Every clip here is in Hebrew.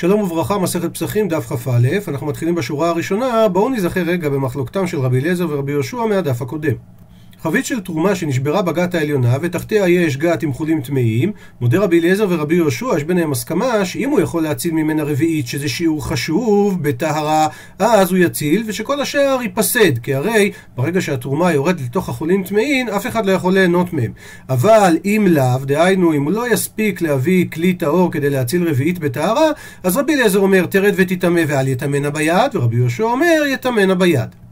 שלום וברכה, מסכת פסחים, דף כ"א, אנחנו מתחילים בשורה הראשונה, בואו נזכר רגע במחלוקתם של רבי אליעזר ורבי יהושע מהדף הקודם. חבית של תרומה שנשברה בגת העליונה ותחתיה יש גת עם חולים טמאים, מודה רבי אליעזר ורבי יהושע, יש ביניהם הסכמה שאם הוא יכול להציל ממנה רביעית, שזה שיעור חשוב בטהרה, אז הוא יציל, ושכל השאר ייפסד, כי הרי ברגע שהתרומה יורדת לתוך החולים טמאים, אף אחד לא יכול ליהנות מהם. אבל אם לאו, דהיינו, אם הוא לא יספיק להביא כלי טהור כדי להציל רביעית בטהרה, אז רבי אליעזר אומר, תרד ותטמא ואל יטמנה ביד, ורבי יהושע אומר, יטמנה ביד.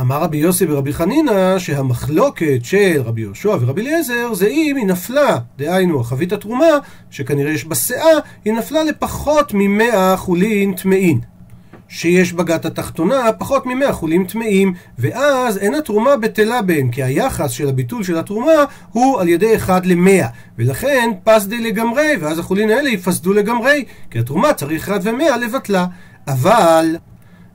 אמר רבי יוסי ורבי חנינא שהמחלוקת של רבי יהושע ורבי אליעזר זה אם היא נפלה, דהיינו החבית התרומה, שכנראה יש בה שאה, היא נפלה לפחות ממאה חולין טמאין. שיש בגת התחתונה פחות ממאה חולים טמאים, ואז אין התרומה בטלה בהן, כי היחס של הביטול של התרומה הוא על ידי אחד למאה, ולכן פסדי לגמרי, ואז החולין האלה יפסדו לגמרי, כי התרומה צריך אחד ומאה לבטלה. אבל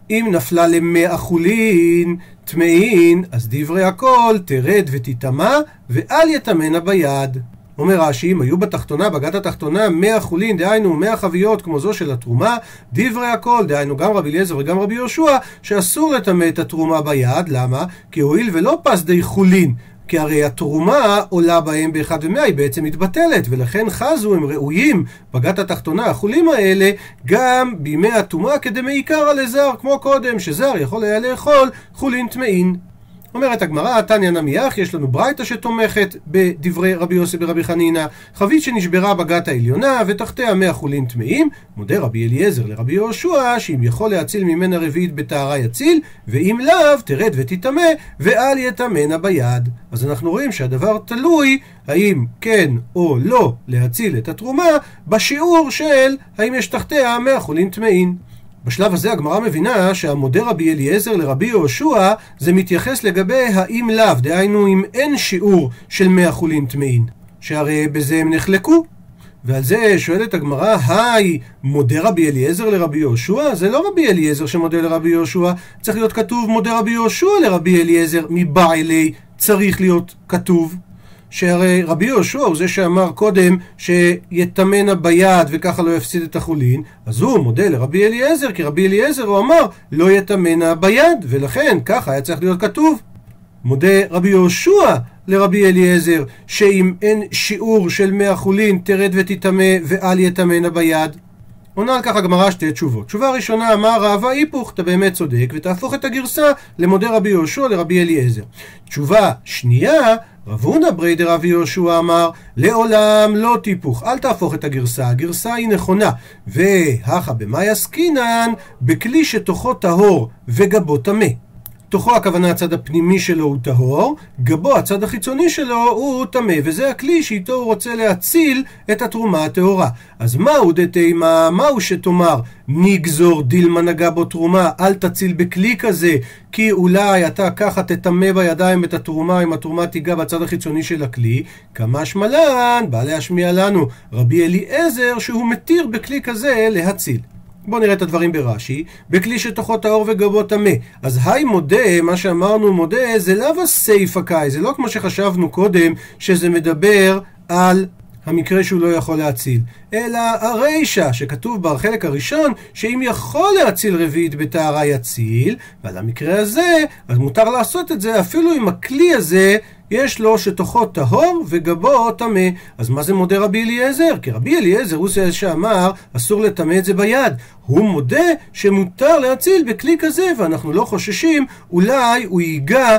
אם נפלה למאה חולין, טמאין, אז דברי הכל תרד ותטמא, ואל יטמנה ביד. אומר רש"י, אם היו בתחתונה, בגת התחתונה, מאה חולין, דהיינו מאה חביות כמו זו של התרומה, דברי הכל, דהיינו גם רבי אליעזר וגם רבי יהושע, שאסור לטמא את התרומה ביד, למה? כי הואיל ולא פס די חולין, כי הרי התרומה עולה בהם באחד ומאה, היא בעצם מתבטלת, ולכן חזו הם ראויים בגת התחתונה, החולים האלה, גם בימי הטומאה כדמעיקרא לזר, כמו קודם, שזר יכול היה לאכול חולין טמאין. אומרת הגמרא, תניא נמיח, יש לנו ברייתא שתומכת בדברי רבי יוסי ברבי חנינא, חבית שנשברה בגת העליונה ותחתיה מאה חולין טמאים, מודה רבי אליעזר לרבי יהושע, שאם יכול להציל ממנה רביעית בטהרה יציל, ואם לאו תרד ותטמא, ואל יטמנה ביד. אז אנחנו רואים שהדבר תלוי האם כן או לא להציל את התרומה, בשיעור של האם יש תחתיה מאה חולין טמאים. בשלב הזה הגמרא מבינה שהמודה רבי אליעזר לרבי יהושע זה מתייחס לגבי האם לאו, דהיינו אם אין שיעור של מאה חולין טמאין, שהרי בזה הם נחלקו. ועל זה שואלת הגמרא, היי, מודה רבי אליעזר לרבי יהושע? זה לא רבי אליעזר שמודה לרבי יהושע, צריך להיות כתוב מודה רבי יהושע לרבי אליעזר, מבעילי צריך להיות כתוב. שהרי רבי יהושע הוא זה שאמר קודם שיטמנה ביד וככה לא יפסיד את החולין, אז הוא מודה לרבי אליעזר, כי רבי אליעזר הוא אמר לא יטמנה ביד, ולכן ככה היה צריך להיות כתוב. מודה רבי יהושע לרבי אליעזר, שאם אין שיעור של מאה חולין תרד ותטמא ואל יטמנה ביד. עונה על כך הגמרא שתי תשובות. תשובה ראשונה אמר רבא היפוך, אתה באמת צודק, ותהפוך את הגרסה למודה רבי יהושע לרבי אליעזר. תשובה שנייה, רב הונא ברי דרבי יהושע אמר, לעולם לא טיפוך, אל תהפוך את הגרסה, הגרסה היא נכונה. והכה במאי עסקינן, בכלי שתוכו טהור וגבו טמא. תוכו הכוונה הצד הפנימי שלו הוא טהור, גבו הצד החיצוני שלו הוא טמא, וזה הכלי שאיתו הוא רוצה להציל את התרומה הטהורה. אז מהו דתימה, מהו שתאמר נגזור דילמה נגע בו תרומה, אל תציל בכלי כזה, כי אולי אתה ככה תטמא בידיים את התרומה אם התרומה תיגע בצד החיצוני של הכלי, כמה שמלן, בא להשמיע לנו רבי אליעזר שהוא מתיר בכלי כזה להציל. בואו נראה את הדברים ברש"י, בכלי שתוכו טהור וגבו טמא. אז היי מודה, מה שאמרנו מודה, זה לאו הסייפה קאי, זה לא כמו שחשבנו קודם, שזה מדבר על המקרה שהוא לא יכול להציל, אלא הרישא, שכתוב בחלק הראשון, שאם יכול להציל רביעית בטהרה יציל, ועל המקרה הזה, אז מותר לעשות את זה אפילו אם הכלי הזה יש לו שתוכו טהור וגבו טמא. אז מה זה מודה רבי אליעזר? כי רבי אליעזר הוא זה שאמר אסור לטמא את זה ביד. הוא מודה שמותר להציל בכלי כזה, ואנחנו לא חוששים, אולי הוא ייגע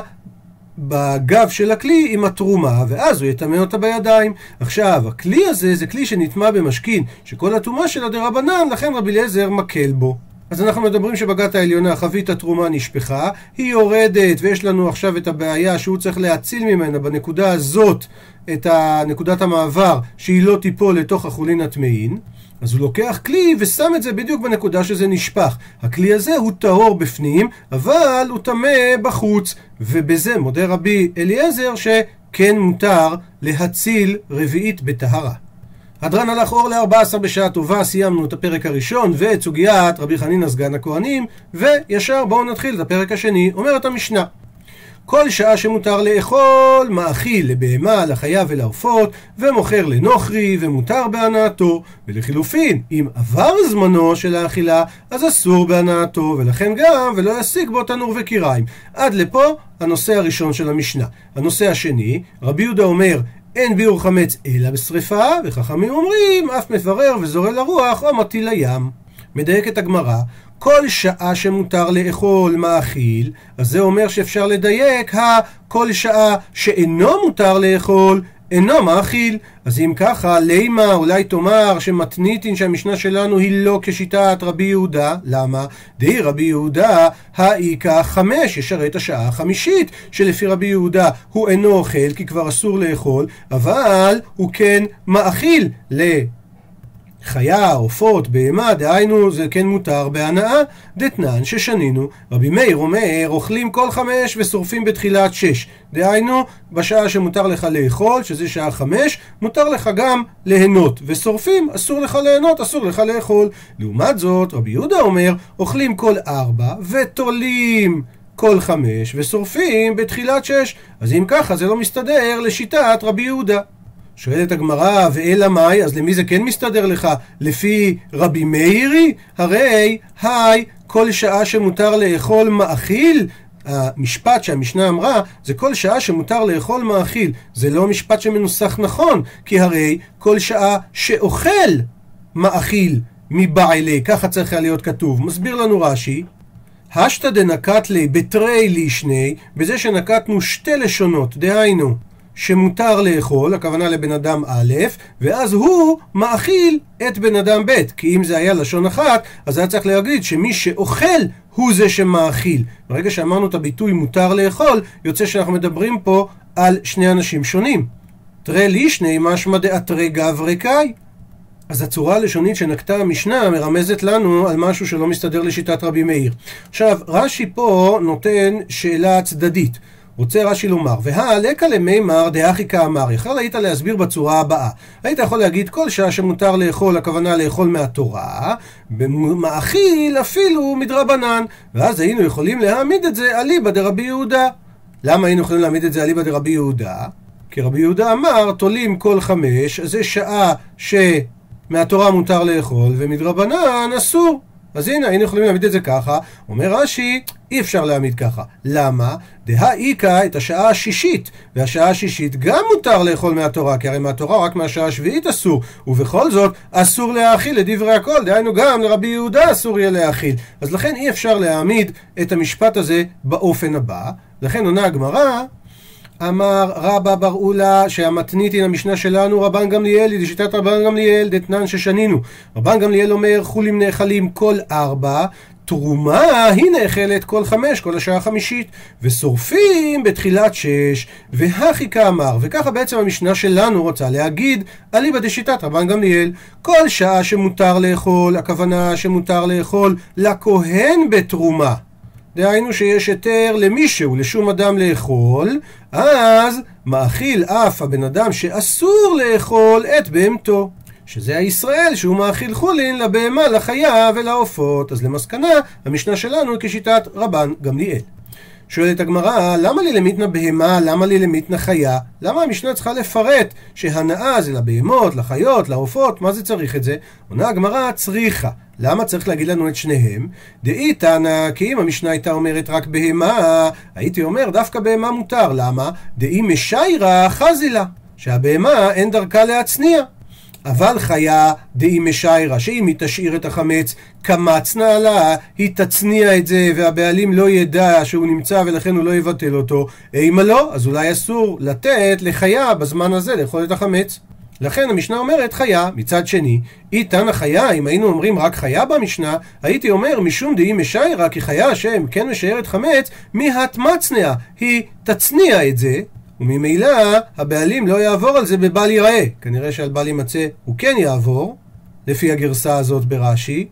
בגב של הכלי עם התרומה, ואז הוא יטמא אותה בידיים. עכשיו, הכלי הזה זה כלי שנטמע במשכין, שכל הטומאה שלו דה רבנן, לכן רבי אליעזר מקל בו. אז אנחנו מדברים שבגת העליונה, חבית התרומה נשפכה, היא יורדת ויש לנו עכשיו את הבעיה שהוא צריך להציל ממנה בנקודה הזאת את נקודת המעבר שהיא לא תיפול לתוך החולין הטמאין. אז הוא לוקח כלי ושם את זה בדיוק בנקודה שזה נשפך. הכלי הזה הוא טהור בפנים, אבל הוא טמא בחוץ. ובזה מודה רבי אליעזר שכן מותר להציל רביעית בטהרה. הדרן הלך אור ל-14 בשעה טובה, סיימנו את הפרק הראשון ואת סוגיית רבי חנינא סגן הכהנים, וישר בואו נתחיל את הפרק השני. אומרת המשנה כל שעה שמותר לאכול, מאכיל לבהמה, לחיה ולעופות, ומוכר לנוכרי, ומותר בהנאתו. ולחילופין, אם עבר זמנו של האכילה, אז אסור בהנאתו, ולכן גם, ולא ישיג בו תנור וקיריים. עד לפה הנושא הראשון של המשנה. הנושא השני, רבי יהודה אומר, אין ביאור חמץ אלא בשרפה, וחכמים אומרים, אף מברר וזורע לרוח או מטיל לים. מדייקת הגמרא, כל שעה שמותר לאכול מאכיל, אז זה אומר שאפשר לדייק הכל שעה שאינו מותר לאכול, אינו מאכיל. אז אם ככה, לימה אולי תאמר שמתניתין שהמשנה שלנו היא לא כשיטת רבי יהודה, למה? דהי רבי יהודה, האיכה חמש, ישרת השעה החמישית, שלפי רבי יהודה הוא אינו אוכל כי כבר אסור לאכול, אבל הוא כן מאכיל ל... חיה, עופות, בהמה, דהיינו זה כן מותר בהנאה, דתנן ששנינו. רבי מאיר אומר, אוכלים כל חמש ושורפים בתחילת שש. דהיינו, בשעה שמותר לך לאכול, שזה שעה חמש, מותר לך גם ליהנות. ושורפים, אסור לך ליהנות, אסור לך לאכול. לעומת זאת, רבי יהודה אומר, אוכלים כל ארבע ותולים כל חמש ושורפים בתחילת שש. אז אם ככה זה לא מסתדר לשיטת רבי יהודה. שואלת הגמרא, ואלא מאי, אז למי זה כן מסתדר לך? לפי רבי מאירי? הרי, היי, כל שעה שמותר לאכול מאכיל, המשפט שהמשנה אמרה זה כל שעה שמותר לאכול מאכיל. זה לא משפט שמנוסח נכון, כי הרי כל שעה שאוכל מאכיל מבעלי, ככה צריך היה להיות כתוב. מסביר לנו רש"י, השתא דנקת לי בתרי לישני, בזה שנקטנו שתי לשונות, דהיינו שמותר לאכול, הכוונה לבן אדם א', ואז הוא מאכיל את בן אדם ב', כי אם זה היה לשון אחת, אז היה צריך להגיד שמי שאוכל הוא זה שמאכיל. ברגע שאמרנו את הביטוי מותר לאכול, יוצא שאנחנו מדברים פה על שני אנשים שונים. תרי לישני משמע דאתרי גברי קאי. אז הצורה הלשונית שנקטה המשנה מרמזת לנו על משהו שלא מסתדר לשיטת רבי מאיר. עכשיו, רש"י פה נותן שאלה צדדית. רוצה רש"י לומר, והלקה למימר דאחי כאמר, יכול היית להסביר בצורה הבאה. היית יכול להגיד כל שעה שמותר לאכול, הכוונה לאכול מהתורה, במאכיל אפילו מדרבנן, ואז היינו יכולים להעמיד את זה אליבא דרבי יהודה. למה היינו יכולים להעמיד את זה אליבא דרבי יהודה? כי רבי יהודה אמר, תולים כל חמש, זה שעה שמהתורה מותר לאכול, ומדרבנן אסור. אז הנה, היינו יכולים להעמיד את זה ככה. אומר רש"י, אי אפשר להעמיד ככה. למה? דהאיכא את השעה השישית, והשעה השישית גם מותר לאכול מהתורה, כי הרי מהתורה רק מהשעה השביעית אסור, ובכל זאת אסור להאכיל לדברי הכל, דהיינו גם לרבי יהודה אסור יהיה להאכיל. אז לכן אי אפשר להעמיד את המשפט הזה באופן הבא. לכן עונה הגמרא, אמר רבא בר אולה שהמתניתין המשנה שלנו רבן גמליאל היא שיטת רבן גמליאל דתנן ששנינו רבן גמליאל אומר חולים נאכלים כל ארבע תרומה היא נאכלת כל חמש, כל השעה החמישית, ושורפים בתחילת שש, והכי כאמר, וככה בעצם המשנה שלנו רוצה להגיד, אליבא דשיטת רבן גמליאל, כל שעה שמותר לאכול, הכוונה שמותר לאכול לכהן בתרומה. דהיינו שיש היתר למישהו, לשום אדם לאכול, אז מאכיל אף הבן אדם שאסור לאכול את בהמתו. שזה הישראל שהוא מאכיל חולין לבהמה, לחיה ולעופות. אז למסקנה, המשנה שלנו היא כשיטת רבן גמליאל. שואלת הגמרא, למה לי למיתנה בהמה, למה לי למיתנה חיה? למה המשנה צריכה לפרט שהנאה זה לבהמות, לחיות, לעופות, מה זה צריך את זה? עונה הגמרא, צריכה. למה צריך להגיד לנו את שניהם? דאי תנא, כי אם המשנה הייתה אומרת רק בהמה, הייתי אומר דווקא בהמה מותר. למה? דאי משיירה חזילה, שהבהמה אין דרכה להצניע. אבל חיה דאי משיירה, שאם היא תשאיר את החמץ קמצנה לה, היא תצניע את זה והבעלים לא ידע שהוא נמצא ולכן הוא לא יבטל אותו. אימה לא, אז אולי אסור לתת לחיה בזמן הזה לאכול את החמץ. לכן המשנה אומרת חיה, מצד שני, אי תנא חיה, אם היינו אומרים רק חיה במשנה, הייתי אומר משום דאי משיירה, כי חיה השם כן משיירת חמץ, מהתמצניה, היא תצניע את זה, וממילא הבעלים לא יעבור על זה בבל ייראה. כנראה שעל בל יימצא הוא כן יעבור, לפי הגרסה הזאת ברש"י.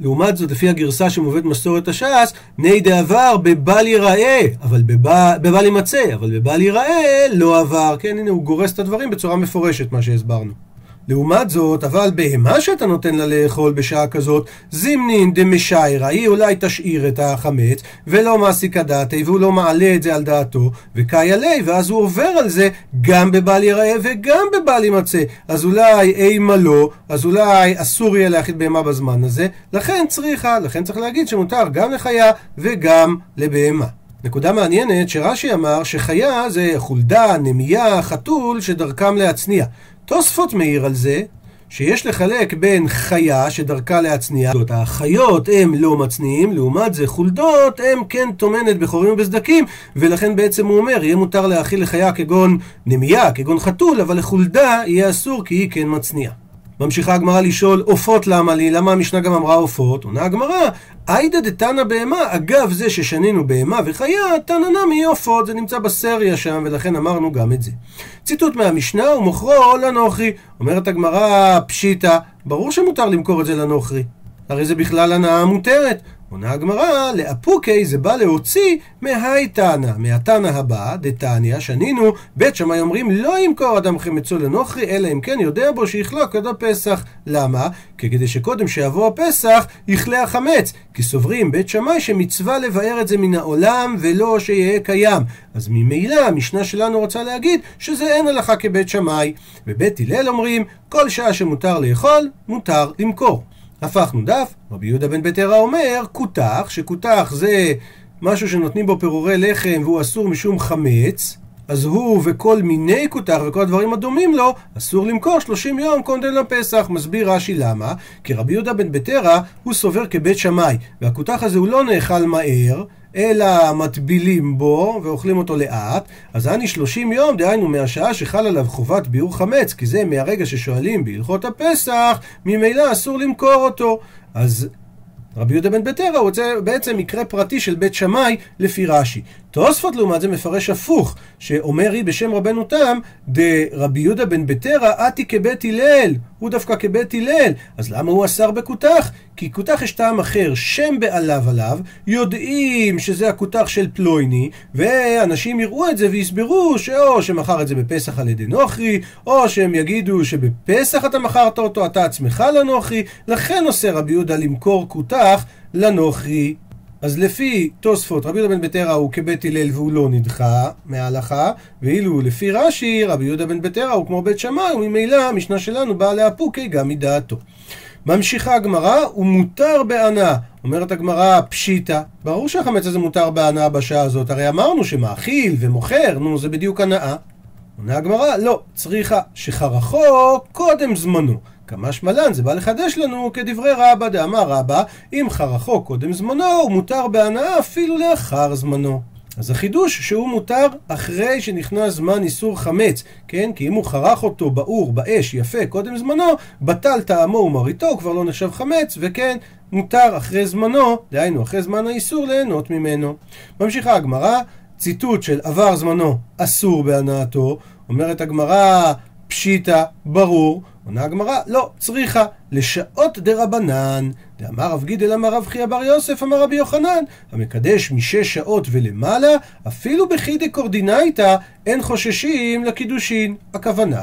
לעומת זאת, לפי הגרסה שמובאת מסורת הש"ס, בני דעבר בבל ייראה, אבל בבל יימצא, אבל בבל ייראה לא עבר. כן, הנה הוא גורס את הדברים בצורה מפורשת, מה שהסברנו. לעומת זאת, אבל בהמה שאתה נותן לה לאכול בשעה כזאת, זימנין דמשיירה, היא אולי תשאיר את החמץ, ולא מעסיקה דעתי, והוא לא מעלה את זה על דעתו, וקאי עלי, ואז הוא עובר על זה גם בבל יראה וגם בבל יימצא. אז אולי אימה לא, אז אולי אסור יהיה להאכיל בהמה בזמן הזה, לכן צריכה, לכן צריך להגיד שמותר גם לחיה וגם לבהמה. נקודה מעניינת שרש"י אמר שחיה זה חולדה, נמייה, חתול שדרכם להצניע. תוספות מעיר על זה שיש לחלק בין חיה שדרכה להצניע, החיות הם לא מצניעים, לעומת זה חולדות הם כן טומנת בחורים ובסדקים, ולכן בעצם הוא אומר, יהיה מותר להאכיל לחיה כגון נמייה, כגון חתול, אבל לחולדה יהיה אסור כי היא כן מצניעה. ממשיכה הגמרא לשאול, עופות למה לי? למה המשנה גם אמרה עופות? עונה הגמרא, עיידא דתנא בהמה, אגב זה ששנינו בהמה וחיה, תנא נמי עופות, זה נמצא בסריה שם, ולכן אמרנו גם את זה. ציטוט מהמשנה, ומוכרו לנוכרי. אומרת הגמרא, פשיטא, ברור שמותר למכור את זה לנוכרי. הרי זה בכלל הנאה מותרת. עונה הגמרא, לאפוקי זה בא להוציא מהי תנא, מהתנא הבא, דתניא, שנינו, בית שמאי אומרים לא ימכור אדם חמצו לנוכרי, אלא אם כן יודע בו שיכלוק עד הפסח. למה? כי כדי שקודם שיבוא הפסח, יכלה החמץ. כי סוברים בית שמאי שמצווה לבאר את זה מן העולם, ולא שיהיה קיים. אז ממילא המשנה שלנו רוצה להגיד שזה אין הלכה כבית שמאי. ובית הלל אומרים, כל שעה שמותר לאכול, מותר למכור. הפכנו דף, רבי יהודה בן ביתרא אומר, כותח, שכותח זה משהו שנותנים בו פירורי לחם והוא אסור משום חמץ, אז הוא וכל מיני כותח וכל הדברים הדומים לו, אסור למכור 30 יום קודם לפסח. מסביר רש"י למה? כי רבי יהודה בן ביתרא הוא סובר כבית שמאי, והכותח הזה הוא לא נאכל מהר, אלא מטבילים בו ואוכלים אותו לאט, אז אני 30 יום, דהיינו מהשעה שחל עליו חובת ביעור חמץ, כי זה מהרגע ששואלים בהלכות הפסח, ממילא אסור למכור אותו. אז רבי יהודה בן ביתרא הוא בעצם מקרה פרטי של בית שמאי לפי רש"י. תוספות לעומת זה מפרש הפוך, שאומר היא בשם רבנו תם, דרבי יהודה בן ביתרא אתי כבית הלל, הוא דווקא כבית הלל, אז למה הוא אסר בכותח? כי כותח יש טעם אחר, שם בעליו עליו, יודעים שזה הכותח של פלויני, ואנשים יראו את זה ויסברו שאו שמכר את זה בפסח על ידי נוכרי, או שהם יגידו שבפסח אתה מכרת אותו, אתה עצמך לנוכרי, לכן עושה רבי יהודה למכור כותח לנוכרי. אז לפי תוספות, רבי יהודה בן ביתרא הוא כבית הלל והוא לא נדחה מההלכה, ואילו לפי רש"י, רבי יהודה בן ביתרא הוא כמו בית שמאי, וממילא המשנה שלנו באה לאפוקי גם מדעתו. ממשיכה הגמרא, הוא מותר בענה. אומרת הגמרא, פשיטא. ברור שהחמץ הזה מותר בהנאה בשעה הזאת, הרי אמרנו שמאכיל ומוכר, נו, זה בדיוק הנאה. עונה הגמרא, לא, צריכה שחרכו קודם זמנו. כמשמע לן, זה בא לחדש לנו כדברי רבא, דאמר רבא, אם חרכו קודם זמנו, הוא מותר בהנאה אפילו לאחר זמנו. אז החידוש שהוא מותר אחרי שנכנס זמן איסור חמץ, כן? כי אם הוא חרך אותו באור, באש, יפה, קודם זמנו, בטל טעמו ומריתו, הוא כבר לא נחשב חמץ, וכן, מותר אחרי זמנו, דהיינו אחרי זמן האיסור, ליהנות ממנו. ממשיכה הגמרא, ציטוט של עבר זמנו אסור בהנאתו, אומרת הגמרא, פשיטא, ברור, עונה הגמרא, לא, צריכה, לשעות דרבנן. דאמר רב גידל אמר רב חייא בר יוסף אמר רבי יוחנן, המקדש משש שעות ולמעלה, אפילו בחידי קורדינאיתא, אין חוששים לקידושין. הכוונה,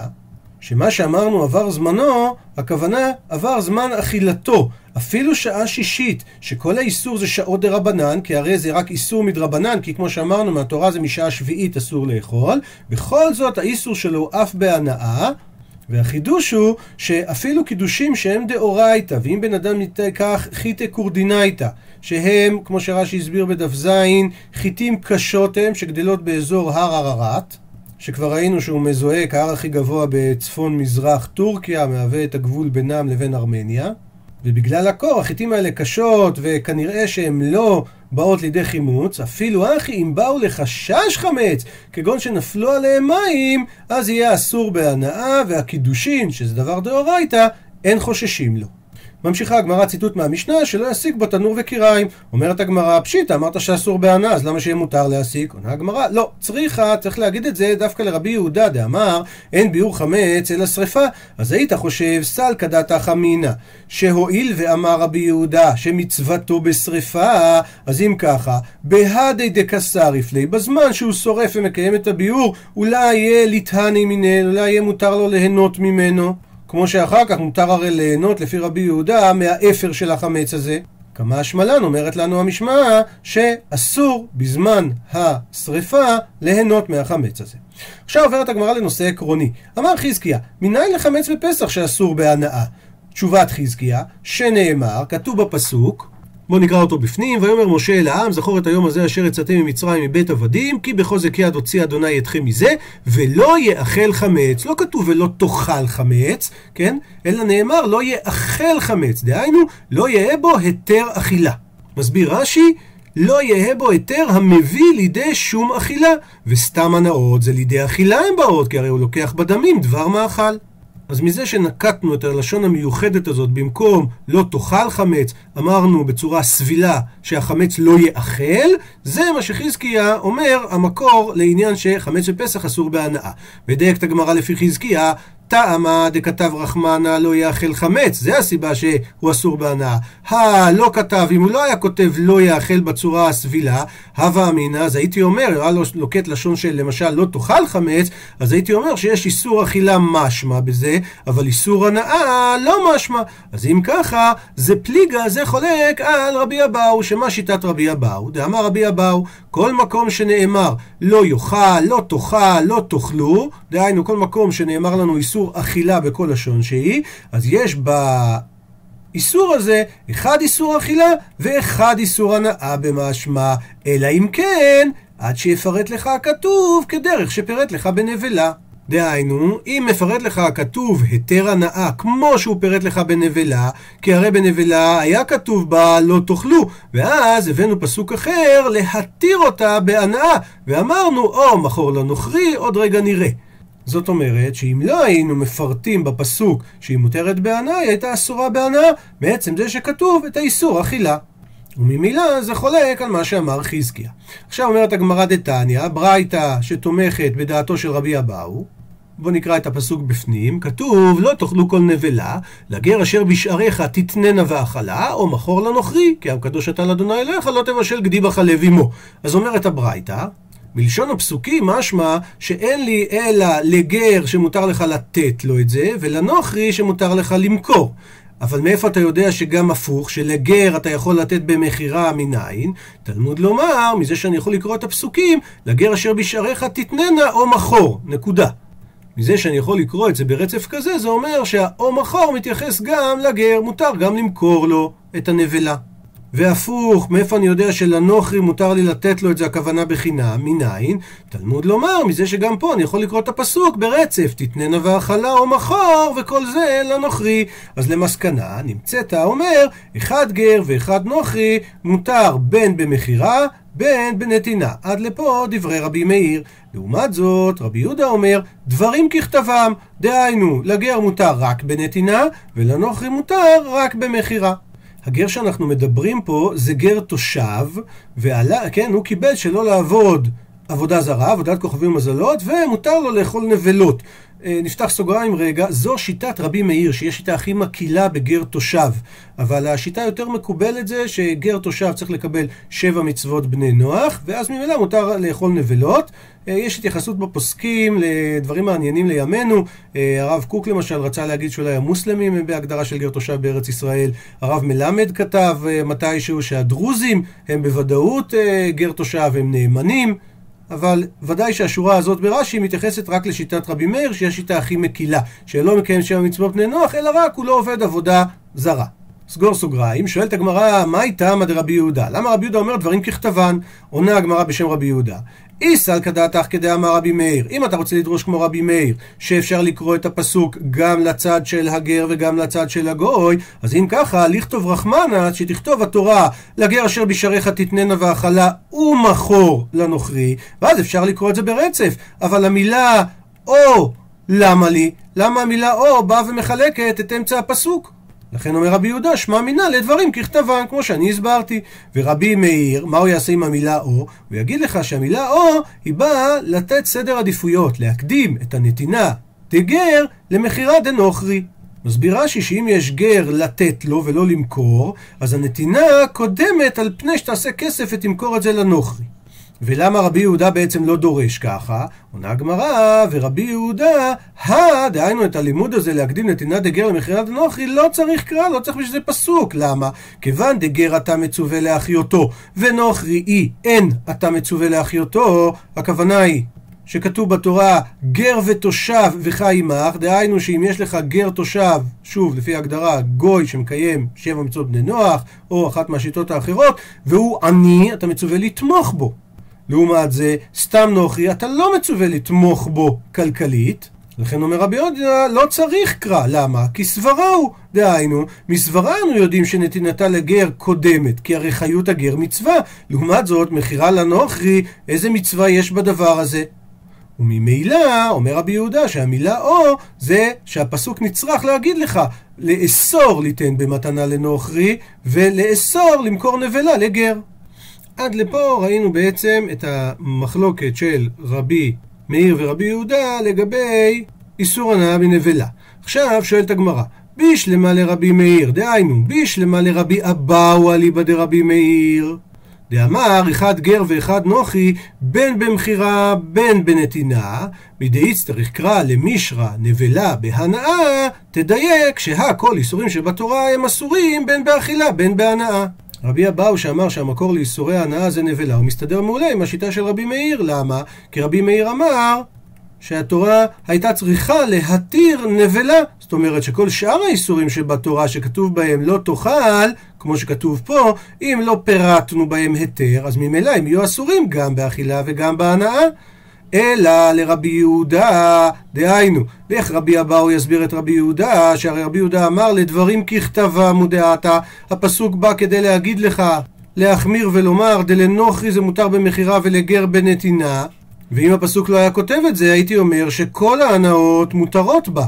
שמה שאמרנו עבר זמנו, הכוונה עבר זמן אכילתו. אפילו שעה שישית, שכל האיסור זה שעות דה רבנן, כי הרי זה רק איסור מדרבנן, כי כמו שאמרנו, מהתורה זה משעה שביעית אסור לאכול, בכל זאת האיסור שלו אף בהנאה, והחידוש הוא שאפילו קידושים שהם דאורייתא, ואם בן אדם כך חיטה קורדינאיתא, שהם, כמו שרש"י הסביר בדף ז, חיטים קשות הם, שגדלות באזור הר ערערת, שכבר ראינו שהוא מזוהה כהר הכי גבוה בצפון מזרח טורקיה, מהווה את הגבול בינם לבין ארמניה. ובגלל הקור החיטים האלה קשות, וכנראה שהן לא באות לידי חימוץ, אפילו אחי אם באו לחשש חמץ, כגון שנפלו עליהם מים, אז יהיה אסור בהנאה, והקידושין, שזה דבר דאורייתא, אין חוששים לו. ממשיכה הגמרא ציטוט מהמשנה שלא יסיק בו תנור וקיריים. אומרת הגמרא, פשיטא, אמרת שאסור בענה, אז למה שיהיה מותר להסיק? עונה הגמרא, לא, צריכה, צריך להגיד את זה דווקא לרבי יהודה, דאמר, אין ביאור חמץ אלא שרפה. אז היית חושב, סל כדתא חמינא, שהואיל ואמר רבי יהודה שמצוותו בשרפה, אז אם ככה, בהדי דקסריף לי, בזמן שהוא שורף ומקיים את הביאור, אולי יהיה ליטהני מינל, אולי יהיה מותר לו ליהנות ממנו. כמו שאחר כך מותר הרי ליהנות לפי רבי יהודה מהאפר של החמץ הזה. כמה השמלן אומרת לנו המשמעה שאסור בזמן השריפה ליהנות מהחמץ הזה. עכשיו עוברת הגמרא לנושא עקרוני. אמר חזקיה, מניין לחמץ בפסח שאסור בהנאה? תשובת חזקיה, שנאמר, כתוב בפסוק, בואו נקרא אותו בפנים, ויאמר משה אל העם, זכור את היום הזה אשר יצאתם ממצרים מבית עבדים, כי בחוזק יד הוציא אדוני אתכם מזה, ולא יאכל חמץ. לא כתוב ולא תאכל חמץ, כן? אלא נאמר לא יאכל חמץ. דהיינו, לא יהא בו היתר אכילה. מסביר רש"י, לא יהא בו היתר המביא לידי שום אכילה. וסתם הנאות זה לידי אכילה הם באות, כי הרי הוא לוקח בדמים דבר מאכל. אז מזה שנקטנו את הלשון המיוחדת הזאת במקום לא תאכל חמץ, אמרנו בצורה סבילה שהחמץ לא יאכל, זה מה שחזקיה אומר המקור לעניין שחמץ בפסח אסור בהנאה. ודייק את הגמרא לפי חזקיה, טעמה דכתב רחמנה לא יאכל חמץ, זה הסיבה שהוא אסור בהנאה. הלא כתב, אם הוא לא היה כותב לא יאכל בצורה הסבילה, הווה אמינא, אז הייתי אומר, היה לו לוקט לשון של למשל לא תאכל חמץ, אז הייתי אומר שיש איסור אכילה משמע בזה, אבל איסור הנאה לא משמע. אז אם ככה, זה פליגה, זה חולק על רבי אבאו, שמה שיטת רבי אבאו? דאמר רבי אבאו, כל מקום שנאמר לא יאכל, לא תאכל, לא תאכלו, דהיינו כל מקום שנאמר לנו איסור איסור אכילה בכל לשון שהיא, אז יש באיסור הזה אחד איסור אכילה ואחד איסור הנאה במשמע, אלא אם כן, עד שיפרט לך הכתוב כדרך שפירט לך בנבלה. דהיינו, אם מפרט לך הכתוב היתר הנאה כמו שהוא פירט לך בנבלה, כי הרי בנבלה היה כתוב בה לא תאכלו, ואז הבאנו פסוק אחר להתיר אותה בהנאה, ואמרנו או מכור לנוכרי, עוד רגע נראה. זאת אומרת שאם לא היינו מפרטים בפסוק שהיא מותרת בהנאה, היא הייתה אסורה בהנאה, בעצם זה שכתוב את האיסור אכילה. וממילא זה חולק על מה שאמר חזקיה. עכשיו אומרת הגמרא דתניא, ברייתא שתומכת בדעתו של רבי אבאו, בואו נקרא את הפסוק בפנים, כתוב לא תאכלו כל נבלה, לגר אשר בשעריך תתננה ואכלה, או מכור לנוכרי, כי הקדוש אתה לאדוני אלוהיך לא תבשל גדי בחלב עמו. אז אומרת הברייתא, בלשון הפסוקים משמע שאין לי אלא לגר שמותר לך לתת לו את זה, ולנוכרי שמותר לך למכור. אבל מאיפה אתה יודע שגם הפוך, שלגר אתה יכול לתת במכירה מניין? תלמוד לומר, מזה שאני יכול לקרוא את הפסוקים, לגר אשר בשעריך תתננה או מכור, נקודה. מזה שאני יכול לקרוא את זה ברצף כזה, זה אומר שהאו מכור מתייחס גם לגר, מותר גם למכור לו את הנבלה. והפוך, מאיפה אני יודע שלנוכרי מותר לי לתת לו את זה הכוונה בחינם? מניין? תלמוד לומר, מזה שגם פה אני יכול לקרוא את הפסוק ברצף, תתננה והאכלה או מחור, וכל זה לנוכרי. אז למסקנה, נמצאת אומר, אחד גר ואחד נוכרי, מותר בין במכירה, בין בנתינה. עד לפה דברי רבי מאיר. לעומת זאת, רבי יהודה אומר, דברים ככתבם, דהיינו, לגר מותר רק בנתינה, ולנוכרי מותר רק במכירה. הגר שאנחנו מדברים פה זה גר תושב, ועלה, כן, הוא קיבל שלא לעבוד עבודה זרה, עבודת כוכבים ומזלות, ומותר לו לאכול נבלות. אה, נפתח סוגריים רגע, זו שיטת רבי מאיר, שהיא השיטה הכי מקהילה בגר תושב. אבל השיטה היותר מקובלת זה שגר תושב צריך לקבל שבע מצוות בני נוח, ואז ממילא מותר לאכול נבלות. אה, יש התייחסות בפוסקים לדברים מעניינים לימינו. אה, הרב קוק למשל רצה להגיד שאולי המוסלמים הם בהגדרה של גר תושב בארץ ישראל. הרב מלמד כתב מתישהו שהדרוזים הם בוודאות גר תושב, הם נאמנים. אבל ודאי שהשורה הזאת ברש"י מתייחסת רק לשיטת רבי מאיר, שהיא השיטה הכי מקילה, שלא מקיים שבע מצוות בני נוח, אלא רק הוא לא עובד עבודה זרה. סגור סוגריים, שואלת הגמרא, מה איתה דרבי יהודה? למה רבי יהודה אומר דברים ככתבן? עונה הגמרא בשם רבי יהודה. איסל כדעתך כדאמר רבי מאיר. אם אתה רוצה לדרוש כמו רבי מאיר, שאפשר לקרוא את הפסוק גם לצד של הגר וגם לצד של הגוי, אז אם ככה, לכתוב רחמנה, שתכתוב התורה, לגר אשר בשעריך תתננה והאכלה ומכור לנוכרי, ואז אפשר לקרוא את זה ברצף. אבל המילה או למה לי? למה המילה או באה ומחלקת את אמצע הפסוק? לכן אומר רבי יהודה, שמע מינה לדברים ככתבן, כמו שאני הסברתי. ורבי מאיר, מה הוא יעשה עם המילה או? הוא יגיד לך שהמילה או, היא באה לתת סדר עדיפויות, להקדים את הנתינה דגר למכירה דנוכרי. מסביר רש"י שאם יש גר לתת לו ולא למכור, אז הנתינה קודמת על פני שתעשה כסף ותמכור את זה לנוכרי. ולמה רבי יהודה בעצם לא דורש ככה? עונה הגמרא, ורבי יהודה, הא, דהיינו את הלימוד הזה להקדים נתינת דגר למכירת נוכרי, לא צריך קרא, לא צריך בשביל זה פסוק. למה? כיוון דגר אתה מצווה להחיותו, ונוכרי אי אין אתה מצווה להחיותו, הכוונה היא שכתוב בתורה גר ותושב וחי עמך, דהיינו שאם יש לך גר תושב, שוב לפי הגדרה גוי שמקיים שבע מצוות בני נוח, או אחת מהשיטות האחרות, והוא עני, אתה מצווה לתמוך בו. לעומת זה, סתם נוכרי, אתה לא מצווה לתמוך בו כלכלית. לכן אומר רבי יהודה, לא צריך קרא. למה? כי סברה הוא. דהיינו, מסברה אנו יודעים שנתינתה לגר קודמת, כי הרי חיות הגר מצווה. לעומת זאת, מכירה לנוכרי, איזה מצווה יש בדבר הזה? וממילא, אומר רבי יהודה, שהמילה או זה שהפסוק נצרך להגיד לך לאסור ליתן במתנה לנוכרי ולאסור למכור נבלה לגר. עד לפה ראינו בעצם את המחלוקת של רבי מאיר ורבי יהודה לגבי איסור הנאה בנבלה. עכשיו שואלת הגמרא, בישלמה לרבי מאיר, דהיינו, בישלמה לרבי אבאו אליבא דרבי מאיר. דאמר אחד גר ואחד נוחי, בין במכירה בין בנתינה, מדי יצטרך קרא למישרא נבלה בהנאה, תדייק שהכל איסורים שבתורה הם אסורים בין באכילה בין בהנאה. רבי אבאו שאמר שהמקור לאיסורי הנאה זה נבלה, הוא מסתדר מעולה עם השיטה של רבי מאיר. למה? כי רבי מאיר אמר שהתורה הייתה צריכה להתיר נבלה. זאת אומרת שכל שאר האיסורים שבתורה שכתוב בהם לא תאכל, כמו שכתוב פה, אם לא פירטנו בהם היתר, אז ממילא הם יהיו אסורים גם באכילה וגם בהנאה. אלא לרבי יהודה, דהיינו, איך רבי אבאו יסביר את רבי יהודה, שהרי רבי יהודה אמר לדברים ככתבם ודעתה, הפסוק בא כדי להגיד לך, להחמיר ולומר, דלנוכרי זה מותר במכירה ולגר בנתינה, ואם הפסוק לא היה כותב את זה, הייתי אומר שכל ההנאות מותרות בה.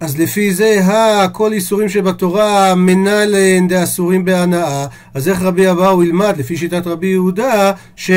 אז לפי זה, הכל איסורים שבתורה מנהלן דאסורים בהנאה, אז איך רבי אבאו ילמד, לפי שיטת רבי יהודה, ש...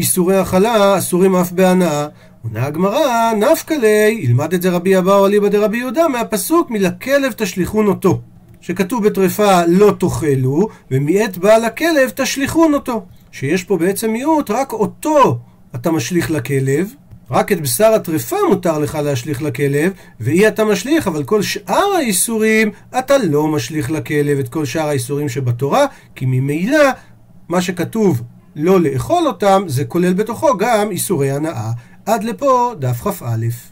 איסורי הכלה אסורים אף בהנאה. עונה הגמרא, נפקא ליה, ילמד את זה רבי אבאו אליבא דרבי יהודה מהפסוק מלכלב תשליכון אותו. שכתוב בטרפה לא תאכלו, ומעת בעל הכלב תשליכון אותו. שיש פה בעצם מיעוט, רק אותו אתה משליך לכלב, רק את בשר הטרפה מותר לך להשליך לכלב, ואי אתה משליך, אבל כל שאר האיסורים אתה לא משליך לכלב את כל שאר האיסורים שבתורה, כי ממילא מה שכתוב לא לאכול אותם, זה כולל בתוכו גם איסורי הנאה. עד לפה דף כ"א.